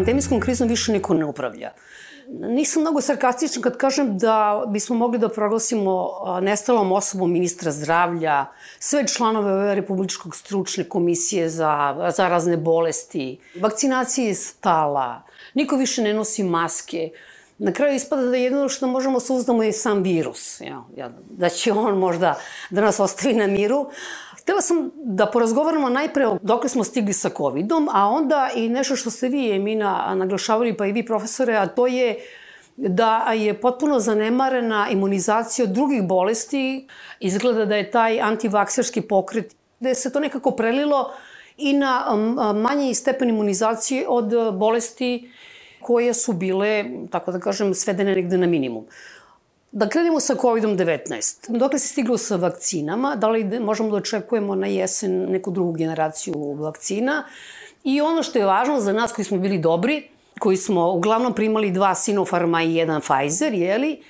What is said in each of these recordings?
pandemijskom krizom više niko ne upravlja. Nisam mnogo sarkastična kad kažem da bismo mogli da proglasimo nestalom osobom ministra zdravlja, sve članove ove Republičkog stručne komisije za zarazne bolesti. Vakcinacija je stala, niko više ne nosi maske. Na kraju ispada da jedino što možemo da uzdamo je sam virus. Ja, da će on možda da nas ostavi na miru. Htela sam da porazgovaramo najpre dok smo stigli sa COVID-om, a onda i nešto što ste vi, Emina, naglašavali, pa i vi, profesore, a to je da je potpuno zanemarena imunizacija od drugih bolesti. Izgleda da je taj antivakserski pokret, da se to nekako prelilo i na manji stepen imunizacije od bolesti koje su bile, tako da kažem, svedene negde na minimum. Da krenemo sa COVID-19. Dokle se stiglo sa vakcinama? Da li možemo da očekujemo na jesen neku drugu generaciju vakcina? I ono što je važno za nas koji smo bili dobri, koji smo uglavnom primali dva Sinopharma i jedan Pfizer, jeli,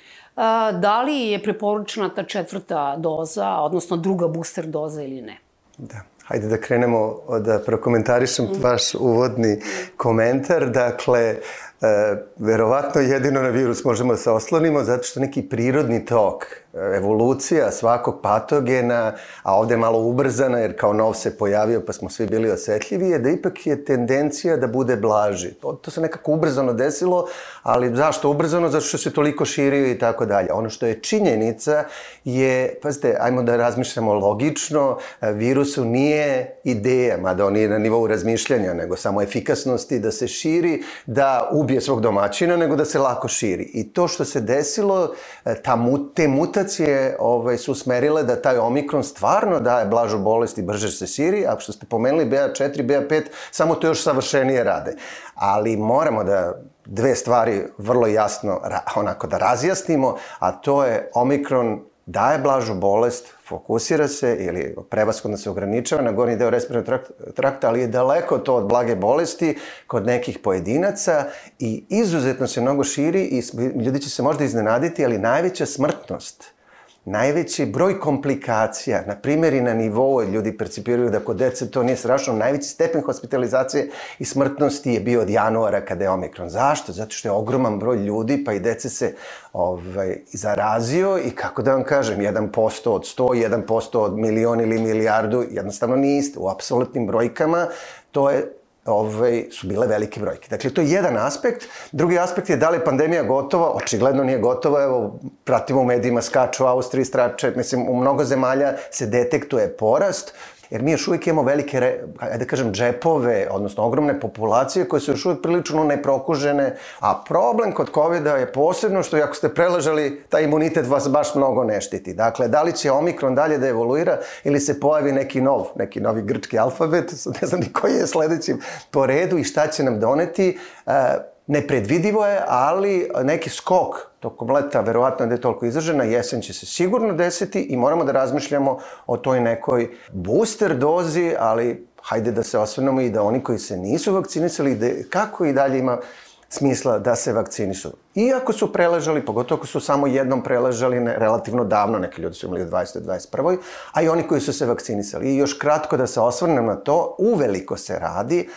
da li je preporučena ta četvrta doza, odnosno druga booster doza ili ne? Da. Hajde da krenemo da prokomentarišem vaš uvodni komentar. Dakle, E, verovatno jedino na virus možemo da se oslonimo zato što neki prirodni tok evolucija svakog patogena, a ovde je malo ubrzana jer kao nov se pojavio pa smo svi bili osetljivi, je da ipak je tendencija da bude blaži. To, to se nekako ubrzano desilo, ali zašto ubrzano? Zato što se toliko širio i tako dalje. Ono što je činjenica je, pazite, ajmo da razmišljamo logično, virusu nije ideja, mada on nije na nivou razmišljanja, nego samo efikasnosti da se širi, da ubije svog domaćina, nego da se lako širi. I to što se desilo, ta, te mutacije mutacije ovaj, su smerile da taj omikron stvarno daje blažu bolest i brže se širi, a što ste pomenuli BA4, BA5, samo to još savršenije rade. Ali moramo da dve stvari vrlo jasno onako da razjasnimo, a to je omikron daje blažu bolest, fokusira se ili prevaskodno se ograničava na gornji deo respiratornog trakta, ali je daleko to od blage bolesti kod nekih pojedinaca i izuzetno se mnogo širi i ljudi će se možda iznenaditi, ali najveća smrtnost najveći broj komplikacija, na primjer i na nivou ljudi percipiraju da kod dece to nije strašno, najveći stepen hospitalizacije i smrtnosti je bio od januara kada je omikron. Zašto? Zato što je ogroman broj ljudi, pa i dece se ovaj, zarazio i kako da vam kažem, 1% od 100, 1% od milion ili milijardu, jednostavno nije isto. U apsolutnim brojkama to je ovaj, su bile velike brojke. Dakle, to je jedan aspekt. Drugi aspekt je da li je pandemija gotova? Očigledno nije gotova. Evo, pratimo u medijima, skaču u Austriji, strače, mislim, u mnogo zemalja se detektuje porast jer mi još uvijek imamo velike, ajde da kažem, džepove, odnosno ogromne populacije koje su još uvijek prilično neprokužene, a problem kod covid je posebno što ako ste preležali, taj imunitet vas baš mnogo ne štiti. Dakle, da li će Omikron dalje da evoluira ili se pojavi neki nov, neki novi grčki alfabet, ne znam ni koji je sledeći po redu i šta će nam doneti, e, nepredvidivo je, ali neki skok tokom leta, verovatno da je toliko izražena, jesen će se sigurno desiti i moramo da razmišljamo o toj nekoj booster dozi, ali hajde da se osvrnemo i da oni koji se nisu vakcinisali, da, kako i dalje ima smisla da se vakcinišu. Iako su preležali, pogotovo ako su samo jednom preležali ne, relativno davno, neki ljudi su imali u 20. 21. a i oni koji su se vakcinisali. I još kratko da se osvrnem na to, uveliko se radi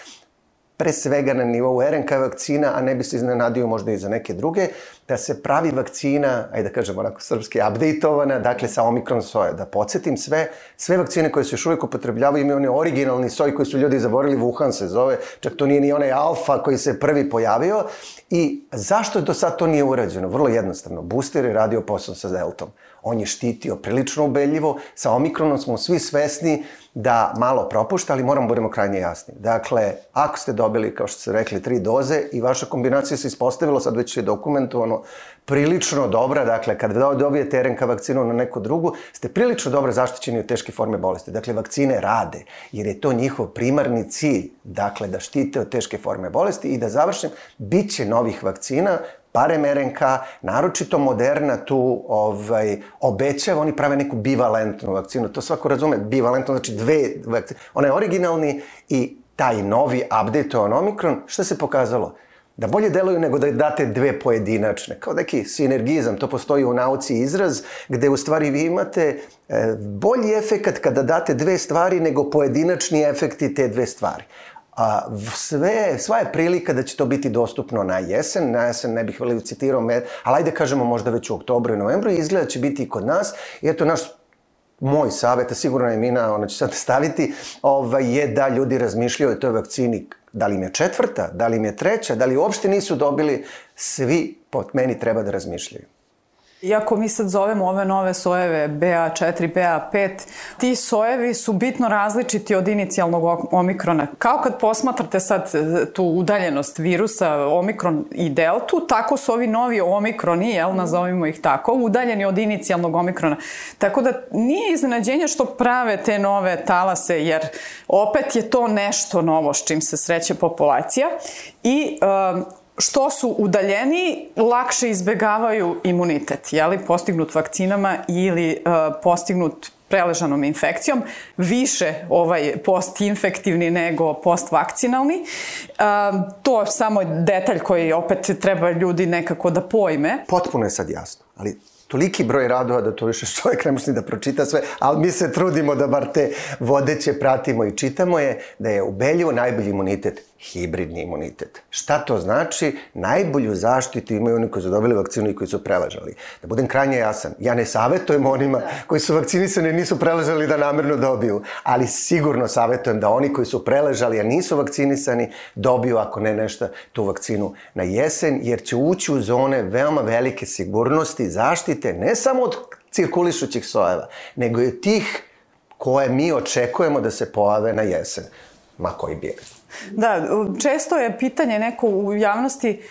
pre svega na nivou RNK vakcina, a ne bi se iznenadio možda i za neke druge, da se pravi vakcina, ajde da kažemo onako srpski, updateovana, dakle sa omikron soja. Da podsjetim sve, sve vakcine koje se još uvijek upotrebljavaju imaju oni originalni soj koji su ljudi zaborili, Wuhan se zove, čak to nije ni onaj alfa koji se prvi pojavio. I zašto do sad to nije urađeno? Vrlo jednostavno. Booster je radio posao sa Deltom. On je štitio prilično ubedljivo. Sa omikronom smo svi svesni da malo propušta, ali moramo budemo krajnje jasni. Dakle, ako ste dobili, kao što ste rekli, tri doze i vaša kombinacija se ispostavila, sad već je dokumentovano, prilično dobra, dakle, kada dobijete RNK vakcinu na neku drugu, ste prilično dobro zaštićeni od teške forme bolesti. Dakle, vakcine rade, jer je to njihov primarni cilj, dakle, da štite od teške forme bolesti i da završim, bit će novih vakcina, barem RNK, naročito Moderna tu ovaj, obećava, oni prave neku bivalentnu vakcinu, to svako razume, bivalentno znači dve vakcine, ona je originalni i taj novi update on Omikron, šta se pokazalo? Da bolje deluju nego da date dve pojedinačne, kao neki sinergizam, to postoji u nauci izraz, gde u stvari vi imate e, bolji efekat kada date dve stvari nego pojedinačni efekti te dve stvari. A sve, sva je prilika da će to biti dostupno na jesen, na jesen ne bih veliko citirao, ali ajde kažemo možda već u oktobru i novembru izgleda da će biti i kod nas. I eto naš moj savjet, a sigurno je Mina, ona će sad staviti, ovaj, je da ljudi razmišljaju o toj vakcini, da li im je četvrta, da li im je treća, da li uopšte nisu dobili, svi po meni treba da razmišljaju. Iako mi sad zovemo ove nove sojeve BA4, BA5, ti sojevi su bitno različiti od inicijalnog omikrona. Kao kad posmatrate sad e, tu udaljenost virusa, omikron i deltu, tako su ovi novi omikroni, jel, nazovimo ih tako, udaljeni od inicijalnog omikrona. Tako da nije iznenađenje što prave te nove talase, jer opet je to nešto novo s čim se sreće populacija i um, što su udaljeni, lakše izbegavaju imunitet, jeli, postignut vakcinama ili uh, postignut preležanom infekcijom, više ovaj postinfektivni nego postvakcinalni. Um, to je samo detalj koji opet treba ljudi nekako da pojme. Potpuno je sad jasno, ali toliki broj radova da to više čovjek ne može da pročita sve, ali mi se trudimo da bar te vodeće pratimo i čitamo je da je u Belju najbolji imunitet hibridni imunitet. Šta to znači? Najbolju zaštitu imaju oni koji su dobili vakcinu i koji su preležali. Da budem krajnje jasan, ja ne savetujem onima koji su vakcinisani i nisu preležali da namerno dobiju, ali sigurno savetujem da oni koji su preležali, a nisu vakcinisani, dobiju, ako ne nešto, tu vakcinu na jesen, jer će ući u zone veoma velike sigurnosti, zaštite, ne samo od cirkulišućih sojeva, nego i tih koje mi očekujemo da se pojave na jesen, ma koji bijeg. Da, često je pitanje neko u javnosti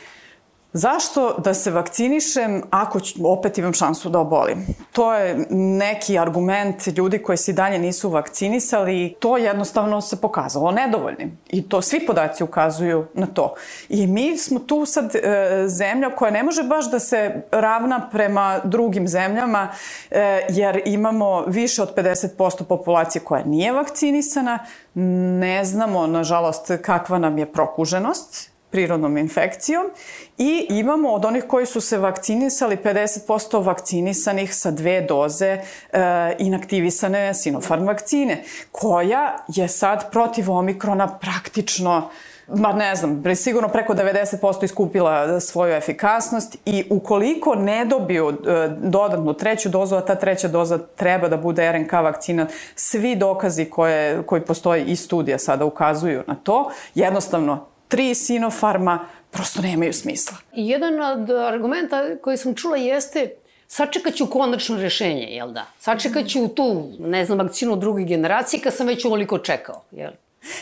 Zašto da se vakcinišem ako opet imam šansu da obolim? To je neki argument ljudi koji se dalje nisu vakcinisali i to jednostavno se pokazalo nedovoljnim. I to svi podaci ukazuju na to. I mi smo tu sad e, zemlja koja ne može baš da se ravna prema drugim zemljama e, jer imamo više od 50% populacije koja nije vakcinisana. Ne znamo, nažalost, kakva nam je prokuženost prirodnom infekcijom i imamo od onih koji su se vakcinisali 50% vakcinisanih sa dve doze e, inaktivisane Sinopharm vakcine, koja je sad protiv omikrona praktično ma ne znam, sigurno preko 90% iskupila svoju efikasnost i ukoliko ne dobiju e, dodatnu treću dozu, a ta treća doza treba da bude RNK vakcina, svi dokazi koje, koji postoje i studija sada ukazuju na to, jednostavno tri Sinofarma prosto nemaju smisla. Jedan od argumenta koji sam čula jeste sačekat ću konačno rešenje, jel da? Sačekat ću tu, ne znam, vakcinu druge generacije kad sam već ovoliko čekao, jel?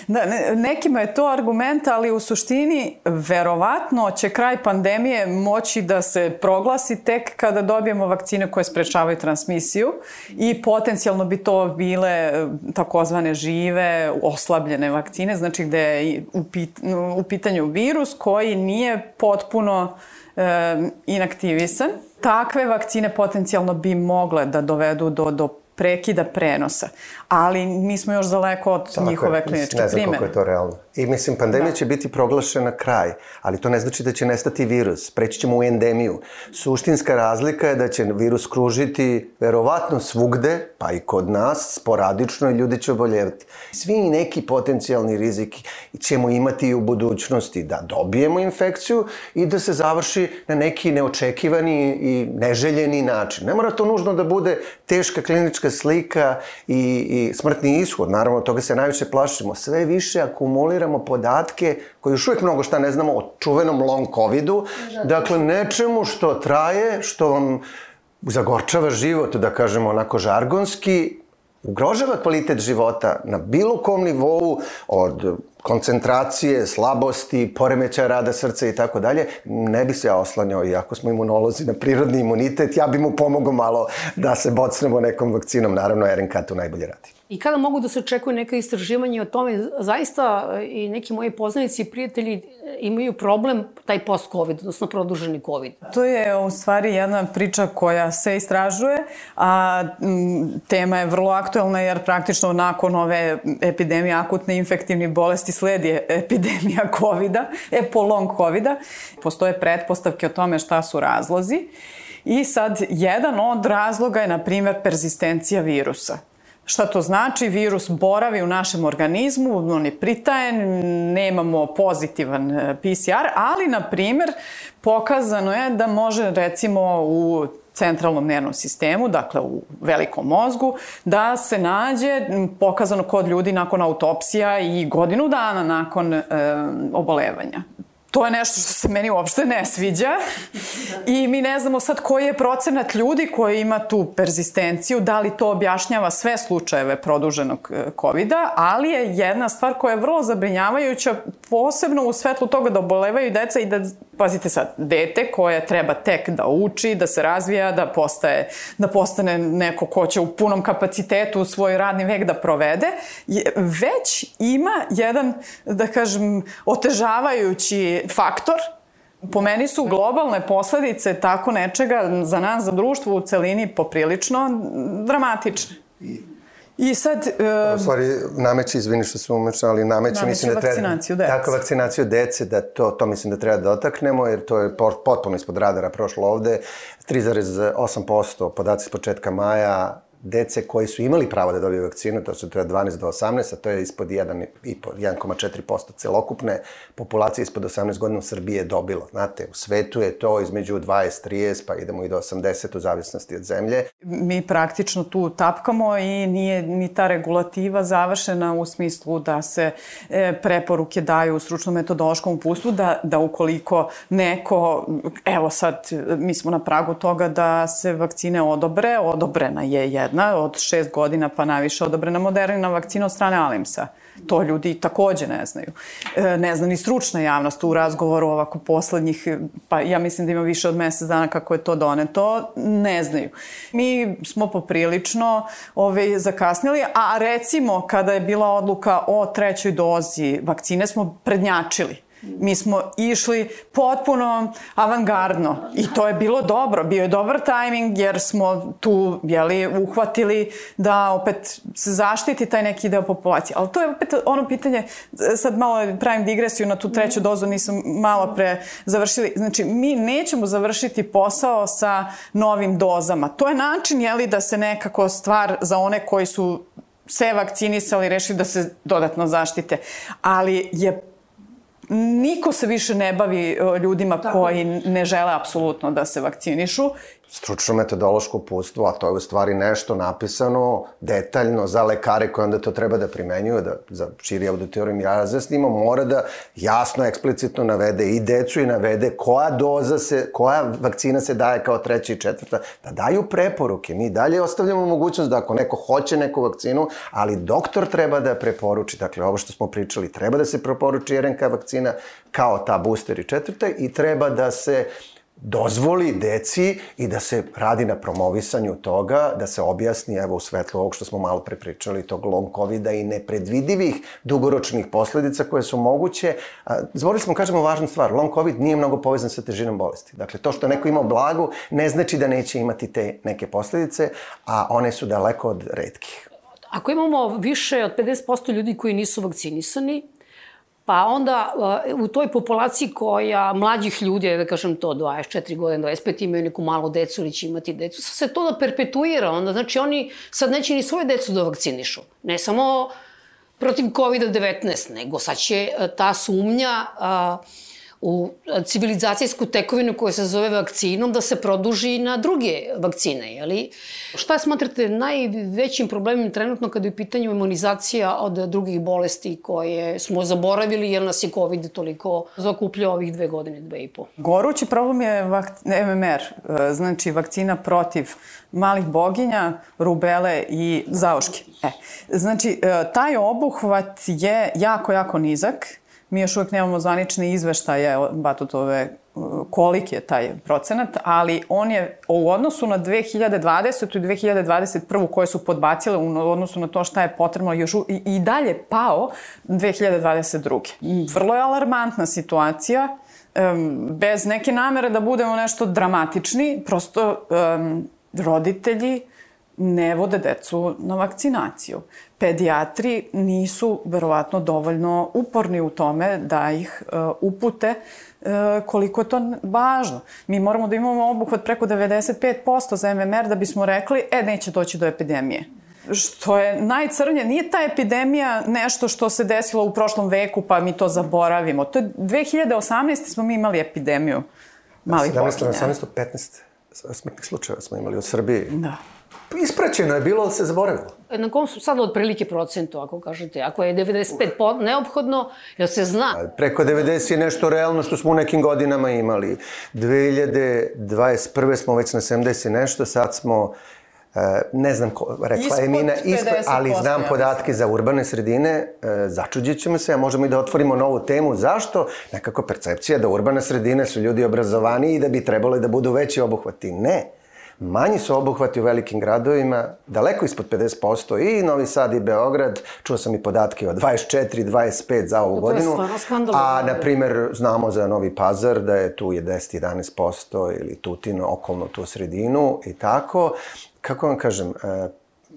Da, ne, nekima je to argument, ali u suštini verovatno će kraj pandemije moći da se proglasi tek kada dobijemo vakcine koje sprečavaju transmisiju i potencijalno bi to bile e, takozvane žive, oslabljene vakcine, znači gde je u, pit, u pitanju virus koji nije potpuno e, inaktivisan. Takve vakcine potencijalno bi mogle da dovedu do, do prekida prenosa. Ali mi smo još daleko od Tako njihove je, kliničke primjene. Ne znam koliko je to realno. I mislim, pandemija da. će biti proglašena kraj, ali to ne znači da će nestati virus. Preći ćemo u endemiju. Suštinska razlika je da će virus kružiti verovatno svugde, pa i kod nas, sporadično i ljudi će oboljevati. Svi neki potencijalni rizik ćemo imati i u budućnosti da dobijemo infekciju i da se završi na neki neočekivani i neželjeni način. Ne mora to nužno da bude teška klinička slika i, i smrtni ishod. Naravno, toga se najviše plašimo. Sve više akumuliramo podatke koji još uvijek mnogo šta ne znamo o čuvenom long covidu. Dakle, nečemu što traje, što vam zagorčava život, da kažemo onako žargonski, ugrožava kvalitet života na bilo kom nivou, od koncentracije, slabosti, poremećaja rada srca i tako dalje, ne bi se ja oslanjao, iako smo imunolozi na prirodni imunitet, ja bi mu pomogao malo da se bocnemo nekom vakcinom, naravno RNK tu najbolje radi. I kada mogu da se očekuje neka istraživanja o tome, zaista e, i neki moji poznanici i prijatelji e, imaju problem taj post-covid, odnosno produženi covid. To je u stvari jedna priča koja se istražuje, a m, tema je vrlo aktuelna jer praktično nakon ove epidemije akutne infektivne bolesti sledi epidemija COVID-a, epolong COVID-a. Postoje pretpostavke o tome šta su razlozi. I sad, jedan od razloga je, na primjer, persistencija virusa Šta to znači? Virus boravi u našem organizmu, on je pritajen, nemamo pozitivan e, PCR, ali, na primer, pokazano je da može, recimo, u centralnom nervnom sistemu, dakle u velikom mozgu, da se nađe pokazano kod ljudi nakon autopsija i godinu dana nakon e, obolevanja. To je nešto što se meni uopšte ne sviđa i mi ne znamo sad koji je procenat ljudi koji ima tu perzistenciju, da li to objašnjava sve slučajeve produženog e, covid ali je jedna stvar koja je vrlo zabrinjavajuća, posebno u svetlu toga da obolevaju deca i da, pazite sad, dete koje treba tek da uči, da se razvija, da postaje, da postane neko ko će u punom kapacitetu svoj radni vek da provede, je, već ima jedan, da kažem, otežavajući faktor po meni su globalne posledice tako nečega za nas, za društvo u celini poprilično dramatične. I sad... Uh, u stvari, nameće, izvini što se umeća, ali nameće, mislim da treba... vakcinaciju dece. Tako, vakcinaciju dece, da to, to mislim da treba da dotaknemo, jer to je potpuno ispod radara prošlo ovde. 3,8% podaci s početka maja dece koji su imali pravo da dobiju vakcinu, to su to je 12 do 18, a to je ispod 1,4% celokupne populacije ispod 18 godina u Srbiji je dobilo. Znate, u svetu je to između 20, 30, pa idemo i do 80 u zavisnosti od zemlje. Mi praktično tu tapkamo i nije ni ta regulativa završena u smislu da se e, preporuke daju u stručnom metodološkom upustvu, da, da ukoliko neko, evo sad, mi smo na pragu toga da se vakcine odobre, odobrena je jedna jedna od šest godina pa najviše odobrena modernina vakcina od strane Alimsa. To ljudi takođe ne znaju. E, ne zna ni stručna javnost u razgovoru ovako poslednjih, pa ja mislim da ima više od mesec dana kako je to doneto, ne znaju. Mi smo poprilično ove, zakasnili, a recimo kada je bila odluka o trećoj dozi vakcine smo prednjačili Mi smo išli potpuno avangardno i to je bilo dobro, bio je dobar tajming jer smo tu jeli, uhvatili da opet se zaštiti taj neki deo populacije. Ali to je opet ono pitanje, sad malo pravim digresiju na tu treću dozu, nisam malo pre završili. Znači, mi nećemo završiti posao sa novim dozama. To je način, jeli, da se nekako stvar za one koji su se vakcinisali, rešili da se dodatno zaštite. Ali je niko se više ne bavi ljudima Tako. koji ne žele apsolutno da se vakcinišu stručno metodološko uputstvo, a to je u stvari nešto napisano detaljno za lekare koji onda to treba da primenjuju, da za širi auditorijum ja razjasnimo, mora da jasno, eksplicitno navede i decu i navede koja doza se, koja vakcina se daje kao treća i četvrta, da daju preporuke. Mi dalje ostavljamo mogućnost da ako neko hoće neku vakcinu, ali doktor treba da preporuči, dakle ovo što smo pričali, treba da se preporuči RNK vakcina kao ta booster i četvrta i treba da se dozvoli deci i da se radi na promovisanju toga, da se objasni, evo u svetlu ovog što smo malo prepričali, tog long covid i nepredvidivih dugoročnih posledica koje su moguće. Zvorili smo, kažemo, važnu stvar. Long covid nije mnogo povezan sa težinom bolesti. Dakle, to što neko ima blagu ne znači da neće imati te neke posledice, a one su daleko od redkih. Ako imamo više od 50% ljudi koji nisu vakcinisani, Pa onda uh, u toj populaciji koja mlađih ljudi, da kažem to 24 godine, 25 imaju neku malu decu ili će imati decu, sad se to da perpetuira, onda znači oni sad neće ni svoje decu da vakcinišu. Ne samo protiv COVID-19, nego sad će uh, ta sumnja uh, u civilizacijsku tekovinu koja se zove vakcinom da se produži na druge vakcine, jeli? Šta smatrate najvećim problemom trenutno kada je u pitanju imunizacija od drugih bolesti koje smo zaboravili jer nas je COVID toliko zakupljao ovih dve godine, dve i po? Gorući problem je MMR, e, znači vakcina protiv malih boginja, rubele i zaoške. E, znači, e, taj obuhvat je jako, jako nizak Mi još uvek nemamo zvanične izveštaje Batutove kolik je taj procenat, ali on je u odnosu na 2020. i 2021. koje su podbacile u odnosu na to šta je potrebno još i, i dalje pao 2022. Vrlo je alarmantna situacija, um, bez neke namere da budemo nešto dramatični, prosto um, roditelji ne vode decu na vakcinaciju. Pedijatri nisu verovatno dovoljno uporni u tome da ih uh, upute uh, koliko je to važno. Mi moramo da imamo obuhvat preko 95% za MMR da bismo rekli, e, neće doći do epidemije. što je najcrnje, nije ta epidemija nešto što se desilo u prošlom veku pa mi to zaboravimo. To je 2018. smo mi imali epidemiju malih 17, boginja. 18, 15 smrtnih slučajeva smo imali u Srbiji. Da. Ispraćeno je bilo, ali se zaboravilo. Na kom su sad otprilike procentu, ako kažete? Ako je 95 po, neophodno, jel se zna? Preko 90 je nešto realno što smo u nekim godinama imali. 2021. smo već na 70 i nešto, sad smo e, ne znam ko, rekla Ispod Emina, 50%, ali znam podatke za urbane sredine, e, začuđit ćemo se, a možemo i da otvorimo novu temu. Zašto? Nekako percepcija da urbane sredine su ljudi obrazovani i da bi trebalo da budu veći obuhvati. Ne. Manji su obuhvati u velikim gradovima, daleko ispod 50% i Novi Sad i Beograd, čuo sam i podatke o 24, 25 za ovu To je godinu. stvarno skandalozno. A, na primer, znamo za Novi Pazar da je tu je 10-11% ili Tutin okolno tu sredinu i tako. Kako vam kažem, e,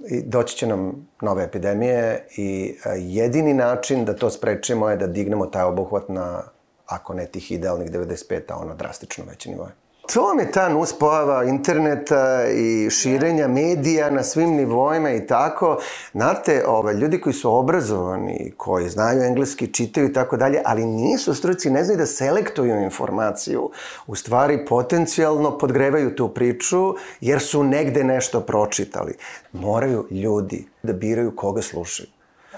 i doći će nam nove epidemije i e, jedini način da to sprečimo je da dignemo taj obuhvat na, ako ne tih idealnih 95, a ono drastično veće nivoje. To vam je ta nuspojava interneta i širenja medija na svim nivoima i tako. Znate, ove, ljudi koji su obrazovani, koji znaju engleski, čitaju i tako dalje, ali nisu struci, ne znaju da selektuju informaciju. U stvari, potencijalno podgrevaju tu priču, jer su negde nešto pročitali. Moraju ljudi da biraju koga slušaju.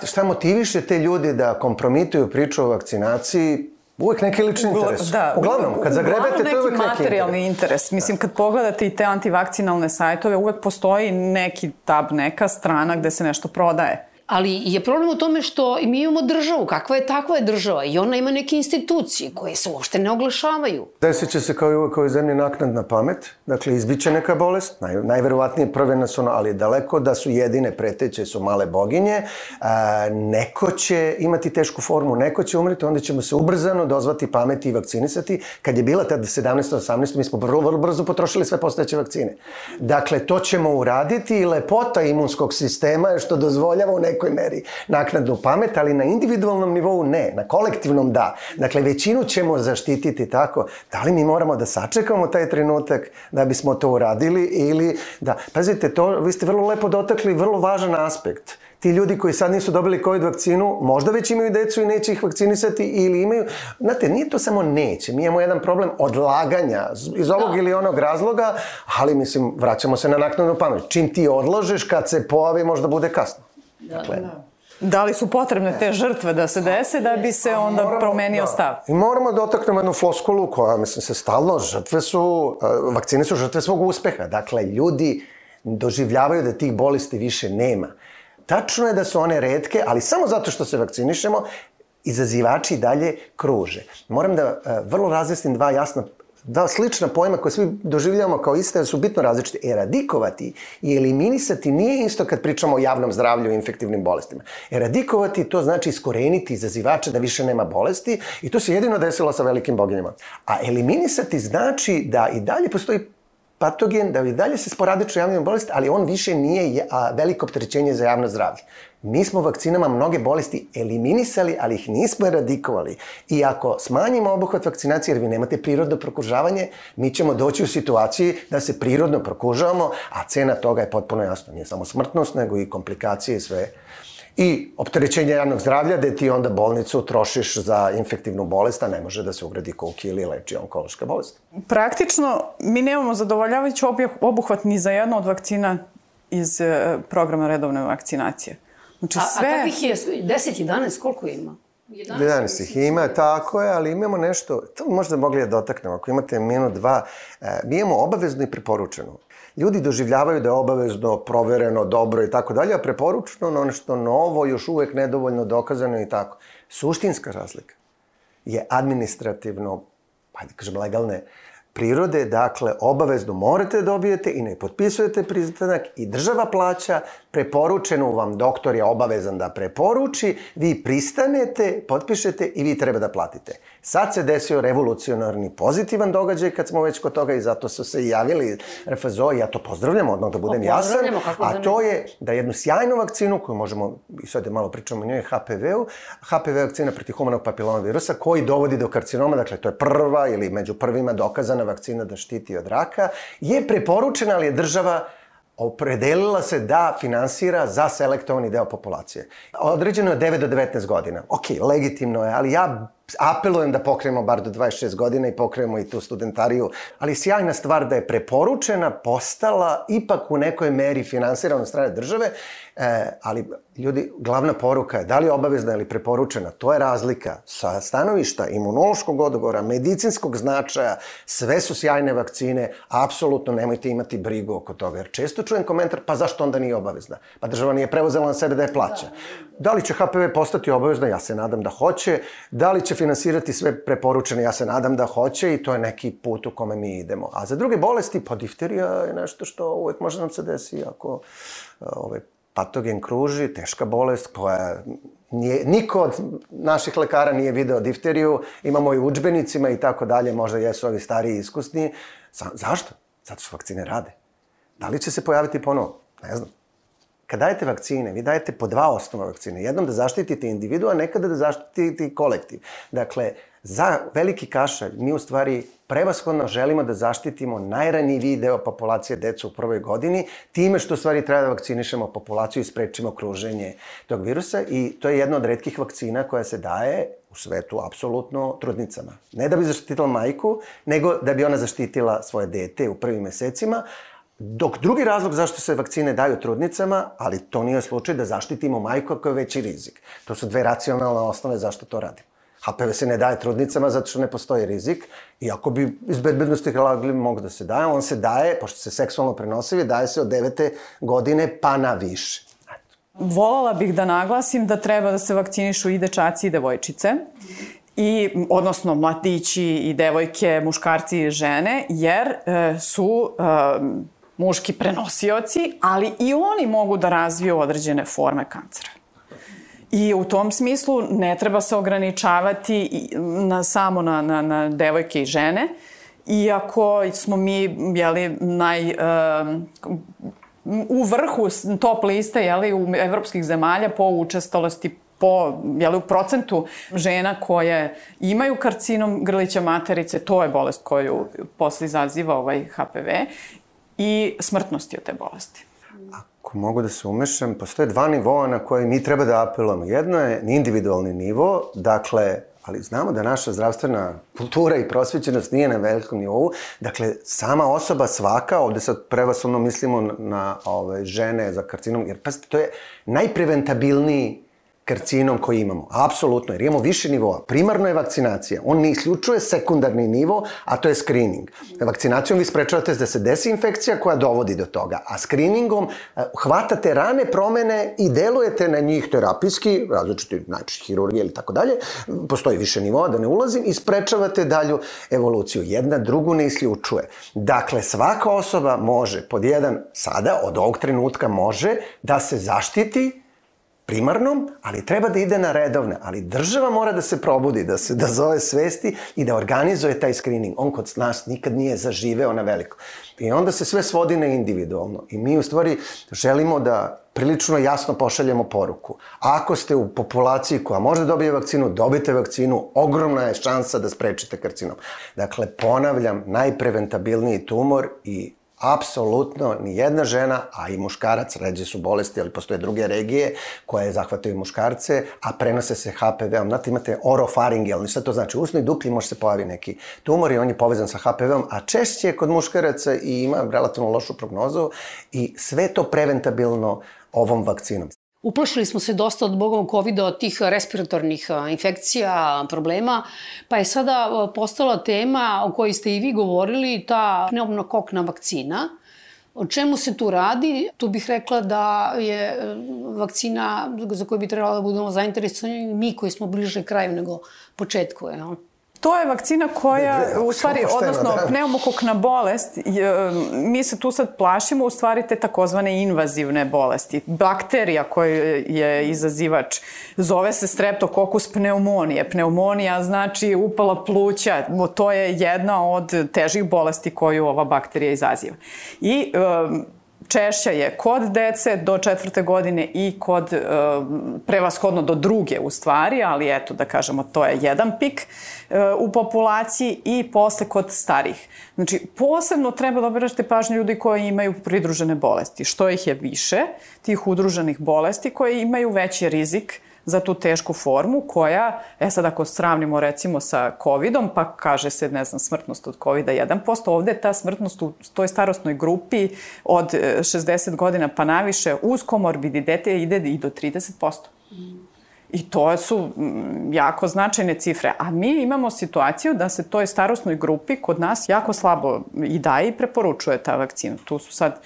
Šta motiviše te ljudi da kompromituju priču o vakcinaciji? Uvek neki lični interes. Da, Uglavnom, kad zagrebete, to je uvek neki materijalni interes. interes. Mislim, kad pogledate i te antivakcinalne sajtove, uvek postoji neki tab, neka strana gde se nešto prodaje. Ali je problem u tome što mi imamo državu, kakva je takva je država i ona ima neke institucije koje se uopšte ne oglašavaju. Desit će se kao i uvek ovoj zemlji naknadna pamet, dakle izbiće neka bolest, naj, najverovatnije prve nas ono, ali daleko da su jedine preteće su male boginje, a, neko će imati tešku formu, neko će umreti, onda ćemo se ubrzano dozvati pameti i vakcinisati. Kad je bila tad 17. 18. mi smo vrlo, vrlo brzo potrošili sve postojeće vakcine. Dakle, to ćemo uraditi i lepota imunskog sistema je što dozvoljava u nekoj meri naknadnu pamet, ali na individualnom nivou ne, na kolektivnom da. Dakle, većinu ćemo zaštititi tako. Da li mi moramo da sačekamo taj trenutak da bismo to uradili ili da... Pazite, to, vi ste vrlo lepo dotakli vrlo važan aspekt ti ljudi koji sad nisu dobili COVID vakcinu, možda već imaju decu i neće ih vakcinisati ili imaju... Znate, nije to samo neće. Mi imamo jedan problem odlaganja iz ovog da. ili onog razloga, ali mislim, vraćamo se na naknadnu pamet. Čim ti odložiš, kad se pojavi, možda bude kasno. Da, dakle, da. Da li su potrebne te žrtve da se dese da bi se onda moramo, promenio da. stav? I moramo da otaknemo jednu floskulu koja, mislim, se stalno, žrtve su, vakcine su žrtve svog uspeha. Dakle, ljudi doživljavaju da tih bolesti više nema. Tačno je da su one redke, ali samo zato što se vakcinišemo, izazivači dalje kruže. Moram da vrlo razjasnim dva jasna dva slična pojma koje svi doživljavamo kao iste, su bitno različite. Eradikovati i eliminisati nije isto kad pričamo o javnom zdravlju i infektivnim bolestima. Eradikovati to znači iskoreniti izazivača da više nema bolesti i to se jedino desilo sa velikim boginjama. A eliminisati znači da i dalje postoji patogen, da i dalje se sporadično javljaju bolesti, ali on više nije veliko opterećenje za javno zdravlje. Mi smo vakcinama mnoge bolesti eliminisali, ali ih nismo eradikovali. I ako smanjimo obuhvat vakcinacije, jer vi nemate prirodno prokužavanje, mi ćemo doći u situaciji da se prirodno prokužavamo, a cena toga je potpuno jasna. Nije samo smrtnost, nego i komplikacije i sve i opterećenje javnog zdravlja, gde ti onda bolnicu trošiš za infektivnu bolest, a ne može da se ugradi kuki ili leči onkološka bolest. Praktično, mi nemamo zadovoljavajući obuhvat ni za jednu od vakcina iz e, programa redovne vakcinacije. Znači sve... A, a kakvih je 10, 11, koliko ima? 11, 11 ih ima, tako je, ali imamo nešto, to možda mogli da dotaknemo, ako imate minut, dva, e, mi imamo obavezno i preporučeno. Ljudi doživljavaju da je obavezno, provereno, dobro i tako dalje, a preporučeno na nešto novo, još uvek nedovoljno dokazano i tako. Suštinska razlika je administrativno, hajde da kažem, legalne prirode, dakle, obavezno morate da dobijete i ne potpisujete pristanak i država plaća, preporučeno vam doktor je obavezan da preporuči, vi pristanete, potpišete i vi treba da platite. Sad se desio revolucionarni pozitivan događaj kad smo već kod toga i zato su se i javili RFZO i ja to pozdravljam, odmah da budem jasan, a to je da jednu sjajnu vakcinu koju možemo, i sad malo pričamo o njoj, HPV-u, HPV vakcina protiv humanog papiloma virusa koji dovodi do karcinoma, dakle to je prva ili među prvima dokazana vakcina da štiti od raka, je preporučena, ali je država opredelila se da finansira za selektovani deo populacije. Određeno je 9 do 19 godina. Ok, legitimno je, ali ja apelujem da pokrenemo bar do 26 godina i pokrenemo i tu studentariju, ali sjajna stvar da je preporučena postala ipak u nekoj meri finansirana od strane države, e, ali ljudi, glavna poruka je da li je obavezna ili preporučena, to je razlika sa stanovišta imunološkog odgovora, medicinskog značaja, sve su sjajne vakcine, apsolutno nemojte imati brigu oko toga, jer često čujem komentar, pa zašto onda nije obavezna? Pa država nije preuzela na sebe da je plaća. Da li će HPV postati obavezna? Ja se nadam da hoće. Da li će finansirati sve preporučene? Ja se nadam da hoće i to je neki put u kome mi idemo. A za druge bolesti, pa difterija je nešto što uvek može nam se desi ako ovaj, patogen kruži, teška bolest koja nije, niko od naših lekara nije video difteriju, imamo i učbenicima i tako dalje, možda jesu ovi stariji iskusni. Sa, zašto? Zato što vakcine rade. Da li će se pojaviti ponovo? Ne znam. Kad dajete vakcine, vi dajete po dva osnova vakcine. Jednom da zaštitite individu, a nekada da zaštitite kolektiv. Dakle, za veliki kašalj mi u stvari prevashodno želimo da zaštitimo najranjiviji deo populacije deca u prvoj godini, time što u stvari treba da vakcinišemo populaciju i sprečimo kruženje tog virusa i to je jedna od redkih vakcina koja se daje u svetu apsolutno trudnicama. Ne da bi zaštitila majku, nego da bi ona zaštitila svoje dete u prvim mesecima, Dok drugi razlog zašto se vakcine daju trudnicama, ali to nije slučaj da zaštitimo majku ako je veći rizik. To su dve racionalne osnove zašto to radimo. HPV se ne daje trudnicama zato što ne postoji rizik i ako bi iz bezbednosti razloga mogu da se daje, on se daje, pošto se seksualno prenosivi, daje se od devete godine pa na više. Volala bih da naglasim da treba da se vakcinišu i dečaci i devojčice i odnosno mladići i devojke, muškarci i žene, jer e, su e, muški prenosioci, ali i oni mogu da razviju određene forme kancera. I u tom smislu ne treba se ograničavati na, samo na, na, na devojke i žene, iako smo mi, jeli, naj... Um, u vrhu top liste jeli, u evropskih zemalja po učestalosti po jeli, u procentu žena koje imaju karcinom grlića materice, to je bolest koju posle izaziva ovaj HPV i smrtnosti od te bolesti. Ako mogu da se umešam, postoje dva nivoa na koje mi treba da apelujemo. Jedno je individualni nivo, dakle, ali znamo da naša zdravstvena kultura i prosvećenost nije na velikom nivou. Dakle, sama osoba svaka, ovde sad prevasovno mislimo na, ove, žene za karcinom, jer pazite, to je najpreventabilniji karcinom koji imamo. Apsolutno, jer imamo više nivoa. Primarno je vakcinacija. On ne isključuje sekundarni nivo, a to je screening. Vakcinacijom vi sprečavate da se desi infekcija koja dovodi do toga, a screeningom eh, hvatate rane promene i delujete na njih terapijski, različiti, znači hirurgije ili tako dalje, postoji više nivoa, da ne ulazim, i sprečavate dalju evoluciju. Jedna drugu ne isključuje. Dakle, svaka osoba može, pod jedan, sada, od ovog trenutka može da se zaštiti primarnom, ali treba da ide na redovne. Ali država mora da se probudi, da se da zove svesti i da organizuje taj screening. On kod nas nikad nije zaživeo na veliko. I onda se sve svodi na individualno. I mi u stvari želimo da prilično jasno pošaljemo poruku. Ako ste u populaciji koja može da dobije vakcinu, dobite vakcinu, ogromna je šansa da sprečite karcinom. Dakle, ponavljam, najpreventabilniji tumor i apsolutno ni jedna žena, a i muškarac, ređe su bolesti, ali postoje druge regije koje zahvataju muškarce, a prenose se HPV-om. Znate, imate orofaringijalni, šta to znači? U usnoj duplji može se pojavi neki tumor i on je povezan sa HPV-om, a češće je kod muškaraca i ima relativno lošu prognozu i sve to preventabilno ovom vakcinom. Uplašili smo se dosta od bogom COVID-a, od tih respiratornih infekcija, problema, pa je sada postala tema o kojoj ste i vi govorili, ta pneumokokna vakcina. O čemu se tu radi? Tu bih rekla da je vakcina za koju bi trebalo da budemo zainteresovani mi koji smo bliže kraju nego početku. Je, To je vakcina koja, u stvari, odnosno da. pneumokokna bolest, mi se tu sad plašimo u stvari te takozvane invazivne bolesti. Bakterija koja je izazivač zove se streptokokus pneumonije. Pneumonija znači upala pluća, to je jedna od težih bolesti koju ova bakterija izaziva. I češća je kod dece do četvrte godine i kod e, prevashodno do druge u stvari, ali eto da kažemo to je jedan pik u populaciji i posle kod starih. Znači posebno treba da obiračite pažnju ljudi koji imaju pridružene bolesti. Što ih je više, tih udruženih bolesti koje imaju veći rizik za tu tešku formu koja, e sad ako sravnimo recimo sa COVID-om, pa kaže se, ne znam, smrtnost od COVID-a 1%, ovde ta smrtnost u toj starostnoj grupi od 60 e, godina pa naviše uz komorbiditete ide i do 30%. I to su jako značajne cifre. A mi imamo situaciju da se toj starostnoj grupi kod nas jako slabo i daje i preporučuje ta vakcina. Tu su sad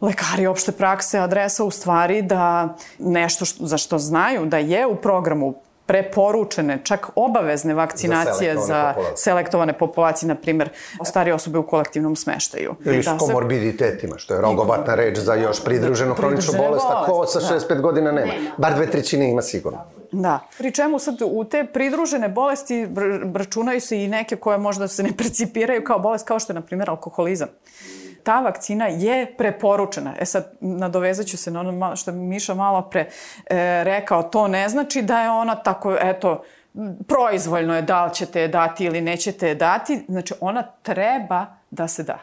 lekari opšte prakse adresa u stvari da nešto što, za što znaju da je u programu preporučene, čak obavezne vakcinacije za, za selektovane populacije, na primer, starije osobe u kolektivnom smeštaju. Ili da s komorbiditetima, što je rogobatna reč za još pridruženu hroničnu bolest, a ko sa 65 da. godina nema. Bar dve trećine ima sigurno. Da. Pri čemu sad u te pridružene bolesti računaju se i neke koje možda se ne precipiraju kao bolest, kao što je, na primjer, alkoholizam ta vakcina je preporučena. E sad, nadovezat ću se na ono što Miša malo pre e, rekao, to ne znači da je ona tako, eto, proizvoljno je da li ćete je dati ili nećete je dati. Znači, ona treba da se da.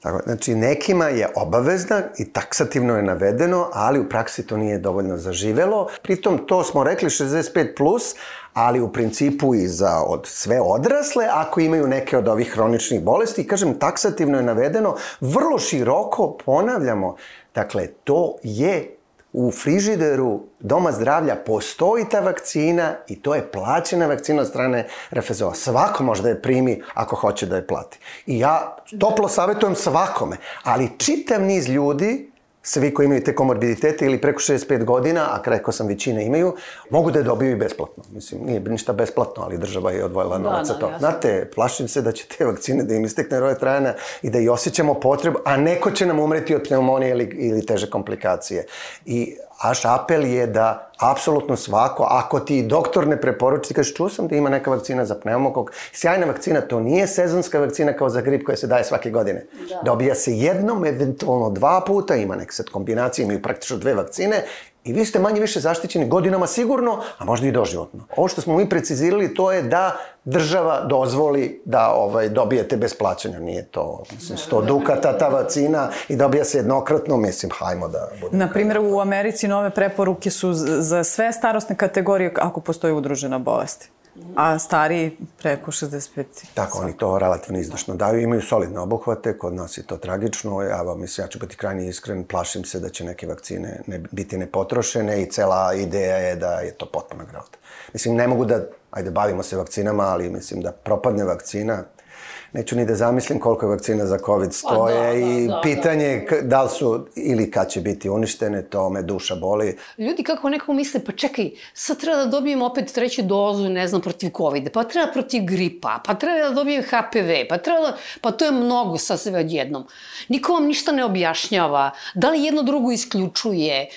Tako, znači, nekima je obavezna i taksativno je navedeno, ali u praksi to nije dovoljno zaživelo. Pritom, to smo rekli 65+, plus, ali u principu i za od sve odrasle ako imaju neke od ovih hroničnih bolesti. Kažem, taksativno je navedeno, vrlo široko ponavljamo. Dakle, to je u frižideru Doma zdravlja postoji ta vakcina i to je plaćena vakcina od strane RFZO. Svako može da je primi ako hoće da je plati. I ja toplo savjetujem svakome, ali čitav niz ljudi svi koji imaju te komorbiditete ili preko 65 godina, a rekao sam većina imaju, mogu da je dobiju i besplatno. Mislim, nije ništa besplatno, ali država je odvojila da, novac za da, to. Jasno. Znate, plašim se da će te vakcine da im istekne roje trajana i da i osjećamo potrebu, a neko će nam umreti od pneumonije ili, ili teže komplikacije. I Aš apel je da apsolutno svako, ako ti doktor ne preporuči, ti kažeš čuo sam da ima neka vakcina za pneumokok, sjajna vakcina, to nije sezonska vakcina kao za grip koja se daje svake godine. Da. Dobija se jednom, eventualno dva puta, ima neka sad kombinacija, imaju praktično dve vakcine I vi ste manje više zaštićeni godinama sigurno, a možda i doživotno. Ovo što smo mi precizirali to je da država dozvoli da ovaj, dobijete bez plaćanja. Nije to, mislim, 100 dukata ta vakcina i dobija se jednokratno, mislim, hajmo da. Na primjer, u Americi nove preporuke su za sve starostne kategorije ako postoji udružena bolest a stariji preko 65. Tako, oni to relativno izdašno daju, imaju solidne obuhvate, kod nas je to tragično, ja vam mislim, ja ću biti krajnje iskren, plašim se da će neke vakcine ne, biti nepotrošene i cela ideja je da je to potpuno grota. Mislim, ne mogu da, ajde, bavimo se vakcinama, ali mislim da propadne vakcina, neću ni da zamislim koliko je vakcina za COVID stoje pa, da, da, i da, pitanje da. da li su ili kad će biti uništene, to me duša boli. Ljudi kako nekako misle, pa čekaj, sad treba da dobijem opet treću dozu, ne znam, protiv COVID, pa treba protiv gripa, pa treba da dobijem HPV, pa treba da, pa to je mnogo sa sve odjednom. Niko vam ništa ne objašnjava, da li jedno drugo isključuje.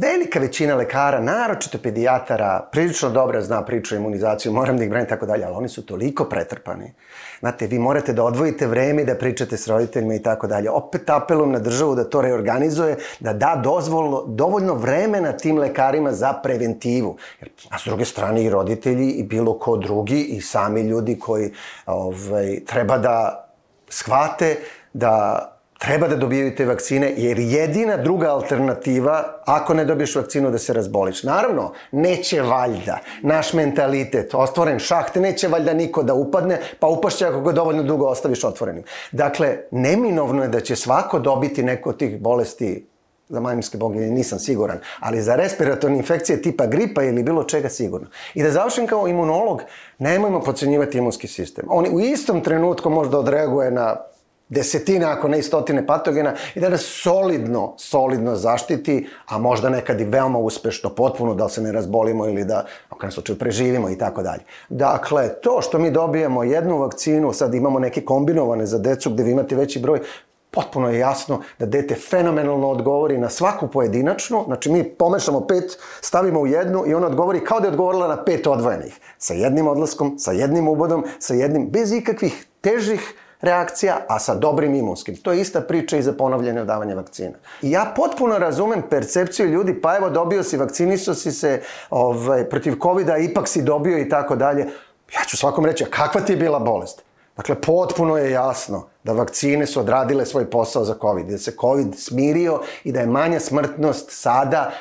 Velika većina lekara, naročito pedijatara, prilično dobro zna priču o imunizaciju, moram da ih branim tako dalje, ali oni su toliko pretrpani. Znate, vi morate da odvojite vreme da pričate s roditeljima i tako dalje. Opet apelujem na državu da to reorganizuje, da da dozvolno, dovoljno vremena tim lekarima za preventivu. Jer, a s druge strane i roditelji i bilo ko drugi i sami ljudi koji ovaj, treba da shvate da treba da dobijaju te vakcine, jer jedina druga alternativa, ako ne dobiješ vakcinu, da se razboliš. Naravno, neće valjda naš mentalitet, ostvoren šaht, neće valjda niko da upadne, pa upašće ako ga dovoljno dugo ostaviš otvorenim. Dakle, neminovno je da će svako dobiti neko od tih bolesti za majmijske boginje nisam siguran, ali za respiratorne infekcije tipa gripa ili bilo čega sigurno. I da završim kao imunolog, nemojmo pocenjivati imunski sistem. On u istom trenutku možda odreaguje na desetine, ako ne i stotine patogena i da nas solidno, solidno zaštiti, a možda nekad i veoma uspešno, potpuno, da se ne razbolimo ili da, u krajem slučaju, preživimo i tako dalje. Dakle, to što mi dobijemo jednu vakcinu, sad imamo neke kombinovane za decu gde vi imate veći broj, potpuno je jasno da dete fenomenalno odgovori na svaku pojedinačnu, znači mi pomešamo pet, stavimo u jednu i ona odgovori kao da je odgovorila na pet odvojenih. Sa jednim odlaskom, sa jednim ubodom, sa jednim, bez ikakvih težih reakcija, a sa dobrim imunskim. To je ista priča i za ponovljene davanje vakcina. I ja potpuno razumem percepciju ljudi, pa evo dobio si, vakcinisao si se ovaj, protiv covid ipak si dobio i tako dalje. Ja ću svakom reći, a kakva ti je bila bolest? Dakle, potpuno je jasno da vakcine su odradile svoj posao za COVID, da se COVID smirio i da je manja smrtnost sada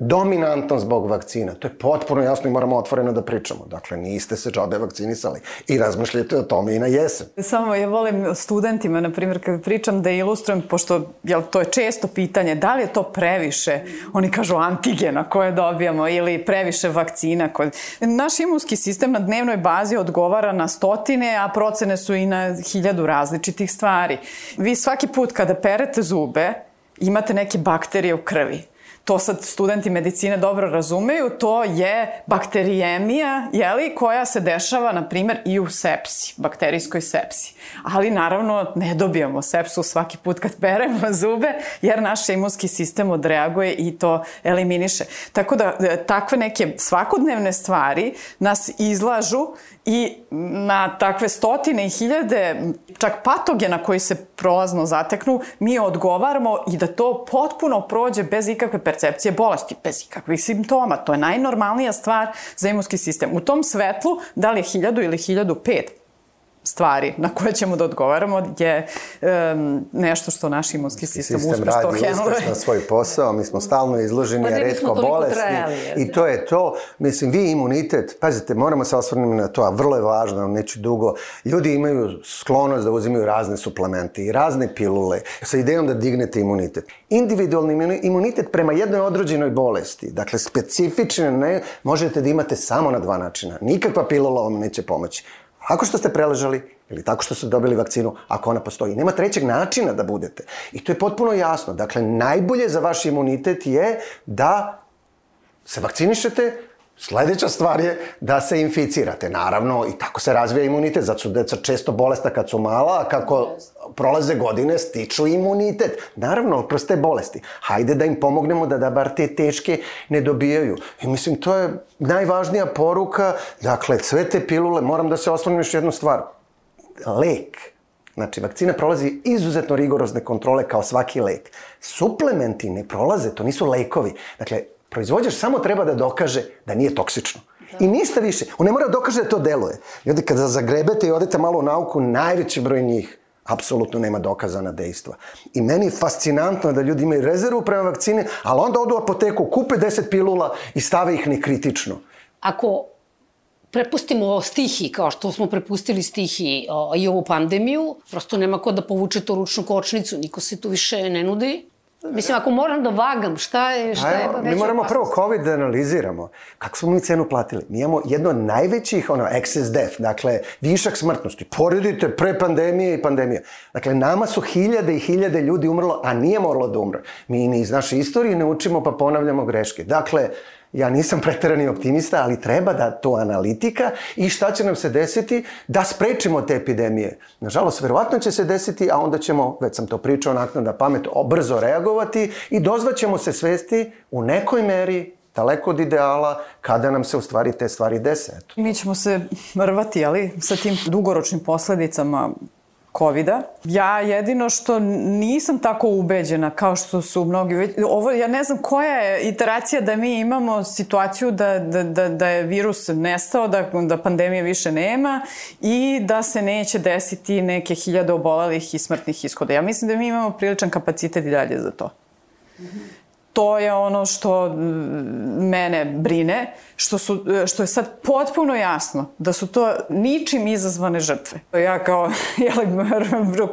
dominantno zbog vakcina. To je potpuno jasno i moramo otvoreno da pričamo. Dakle, niste se džabe vakcinisali i razmišljate o tome i na jesen. Samo ja volim studentima, na primjer, kad pričam da ilustrujem, pošto jel, to je često pitanje, da li je to previše? Oni kažu antigena koje dobijamo ili previše vakcina. Koje... Naš imunski sistem na dnevnoj bazi odgovara na stotine, a procene su i na hiljadu različitih stvari. Vi svaki put kada perete zube, imate neke bakterije u krvi to sad studenti medicine dobro razumeju, to je bakterijemija, jeli, koja se dešava, na primer, i u sepsi, bakterijskoj sepsi. Ali, naravno, ne dobijamo sepsu svaki put kad peremo zube, jer naš imunski sistem odreaguje i to eliminiše. Tako da, e, takve neke svakodnevne stvari nas izlažu i na takve stotine i hiljade čak patogena koji se prolazno zateknu, mi odgovaramo i da to potpuno prođe bez ikakve percepcije bolesti, bez ikakvih simptoma. To je najnormalnija stvar za imunski sistem. U tom svetlu, da li je hiljadu ili hiljadu pet stvari na koje ćemo da odgovaramo je um, nešto što naš imunski sistem, sistem uspešno radi uspešno svoj posao, mi smo stalno izloženi, pa redko bolesni trajali, i to je to. Mislim, vi imunitet, pazite, moramo se osvrniti na to, a vrlo je važno, neću dugo, ljudi imaju sklonost da uzimaju razne suplemente i razne pilule sa idejom da dignete imunitet. Individualni imunitet prema jednoj odrođenoj bolesti, dakle specifične, ne, možete da imate samo na dva načina. Nikakva pilula vam neće pomoći. Ako što ste preležali ili tako što ste dobili vakcinu, ako ona postoji. Nema trećeg načina da budete. I to je potpuno jasno. Dakle, najbolje za vaš imunitet je da se vakcinišete, Sledeća stvar je da se inficirate. Naravno, i tako se razvija imunitet, zato su deca često bolesta kad su mala, a kako prolaze godine stiču imunitet. Naravno, kroz te bolesti. Hajde da im pomognemo da, da bar te teške ne dobijaju. I mislim, to je najvažnija poruka. Dakle, sve te pilule, moram da se osvrnem još jednu stvar. Lek. Znači, vakcina prolazi izuzetno rigorozne kontrole kao svaki lek. Suplementi ne prolaze, to nisu lekovi. Dakle, Proizvođač samo treba da dokaže da nije toksično. Da. I ništa više. On ne mora da dokaže da to deluje. Ljudi, kada zagrebete i odete malo u nauku, najveći broj njih apsolutno nema dokazana dejstva. I meni je fascinantno da ljudi imaju rezervu prema vakcini, ali onda odu u apoteku, kupe 10 pilula i stave ih nekritično. Ako prepustimo stihi, kao što smo prepustili stihi o, i ovu pandemiju, prosto nema ko da povuče to ručnu kočnicu, niko se tu više ne nudi. Mislim, ako moram da vagam, šta je, šta je veća Mi moramo prvo COVID da analiziramo. Kako smo mi cenu platili? Mi imamo jedno od najvećih, ono, excess death, dakle, višak smrtnosti. Poredite pre pandemije i pandemije. Dakle, nama su hiljade i hiljade ljudi umrlo, a nije moralo da umre. Mi ni iz naše istorije ne učimo pa ponavljamo greške. Dakle, Ja nisam preterani optimista, ali treba da to analitika i šta će nam se desiti da sprečimo te epidemije. Nažalost, verovatno će se desiti, a onda ćemo, već sam to pričao, naknada pamet, brzo reagovati i dozvaćemo se svesti u nekoj meri daleko od ideala kada nam se u stvari te stvari dese. Mi ćemo se rvati, ali sa tim dugoročnim posledicama COVID-a. Ja jedino što nisam tako ubeđena kao što su mnogi. Ovo, ja ne znam koja je iteracija da mi imamo situaciju da, da, da, da je virus nestao, da, da pandemije više nema i da se neće desiti neke hiljade obolalih i smrtnih ishoda. Ja mislim da mi imamo priličan kapacitet i dalje za to. Mm -hmm to je ono što mene brine, što, su, što je sad potpuno jasno da su to ničim izazvane žrtve. Ja kao, jeli,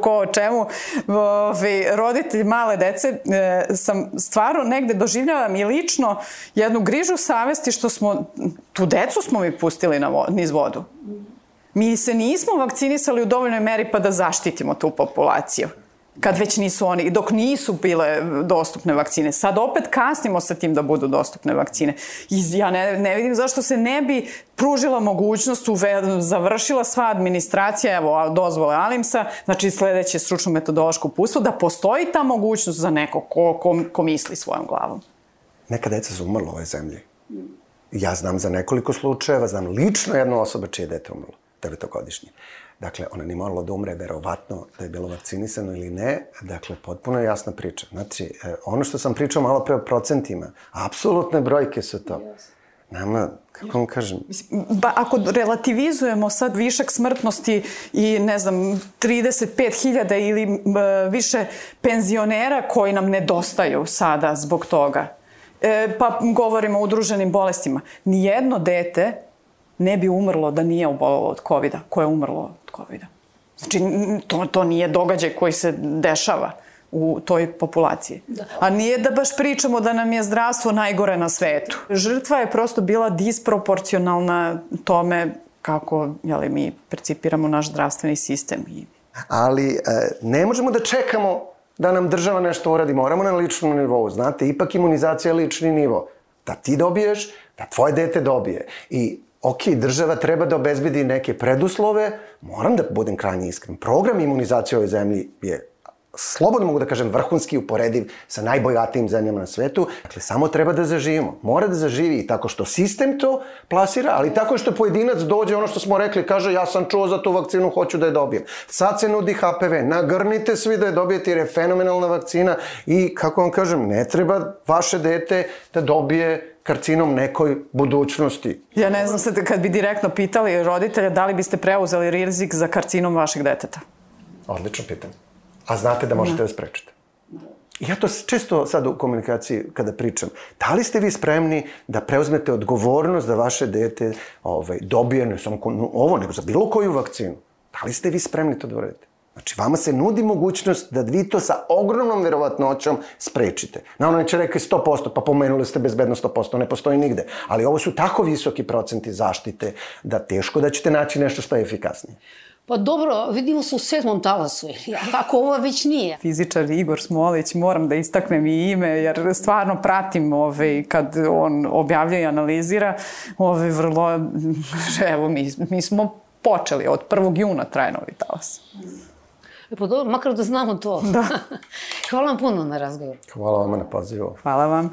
ko o čemu, ovi, roditelj male dece, e, sam stvarno negde doživljavam i lično jednu grižu savesti što smo, tu decu smo mi pustili na vo, niz vodu. Mi se nismo vakcinisali u dovoljnoj meri pa da zaštitimo tu populaciju kad već nisu oni, dok nisu bile dostupne vakcine. Sad opet kasnimo sa tim da budu dostupne vakcine. I ja ne, ne vidim zašto se ne bi pružila mogućnost, uve, završila sva administracija, evo, dozvole Alimsa, znači sledeće stručno metodološko pustvo, da postoji ta mogućnost za neko ko, ko, ko misli svojom glavom. Neka deca su umrla u ovoj zemlji. Ja znam za nekoliko slučajeva, znam lično jednu osobu čije dete umrlo, devetogodišnje. Dakle, ona nije morala da umre, verovatno da je bilo vakcinisano ili ne. Dakle, potpuno jasna priča. Znači, e, ono što sam pričao malo pre o procentima, apsolutne brojke su to. Nama, kako vam kažem... Ba, ako relativizujemo sad višak smrtnosti i, ne znam, 35.000 ili e, više penzionera koji nam nedostaju sada zbog toga, e, pa govorimo o udruženim bolestima, nijedno dete ne bi umrlo da nije obolelo od covid koje je umrlo od covid -a. Znači, to, to nije događaj koji se dešava u toj populaciji. Da. A nije da baš pričamo da nam je zdravstvo najgore na svetu. Žrtva je prosto bila disproporcionalna tome kako jeli, mi percipiramo naš zdravstveni sistem. I... Ali e, ne možemo da čekamo da nam država nešto uradi. Moramo na ličnom nivou. Znate, ipak imunizacija je lični nivo. Da ti dobiješ, da tvoje dete dobije. I ok, država treba da obezbedi neke preduslove, moram da budem krajnje iskren. Program imunizacije u zemlji je slobodno mogu da kažem, vrhunski uporediv sa najbogatijim zemljama na svetu. Dakle, samo treba da zaživimo. Mora da zaživi tako što sistem to plasira, ali tako što pojedinac dođe, ono što smo rekli, kaže ja sam čuo za tu vakcinu, hoću da je dobijem. Sad se nudi HPV, nagrnite svi da je dobijete jer je fenomenalna vakcina i, kako vam kažem, ne treba vaše dete da dobije karcinom nekoj budućnosti. Ja ne znam sad, kad bi direktno pitali roditelja, da li biste preuzeli rizik za karcinom vašeg deteta? Odlično pitanje a znate da možete da sprečite. Ja to često sad u komunikaciji kada pričam, da li ste vi spremni da preuzmete odgovornost da vaše dete ovaj, dobije ne samo ovo, nego za bilo koju vakcinu? Da li ste vi spremni to da uradite? Znači, vama se nudi mogućnost da vi to sa ogromnom verovatnoćom sprečite. Na ono neće rekli 100%, pa pomenuli ste bezbedno 100%, ne postoji nigde. Ali ovo su tako visoki procenti zaštite da teško da ćete naći nešto što je efikasnije. Pa dobro, vidimo se u sedmom talasu, ako ovo već nije. Fizičar Igor Smolić, moram da istaknem i ime, jer stvarno pratim ovaj, kad on objavlja i analizira, ovaj, vrlo, evo, mi, mi smo počeli, od 1. juna traje novi talas. E pa dobro, makar da znamo to. Da. Hvala vam puno na razgovor. Hvala vam na pozivu. Hvala vam.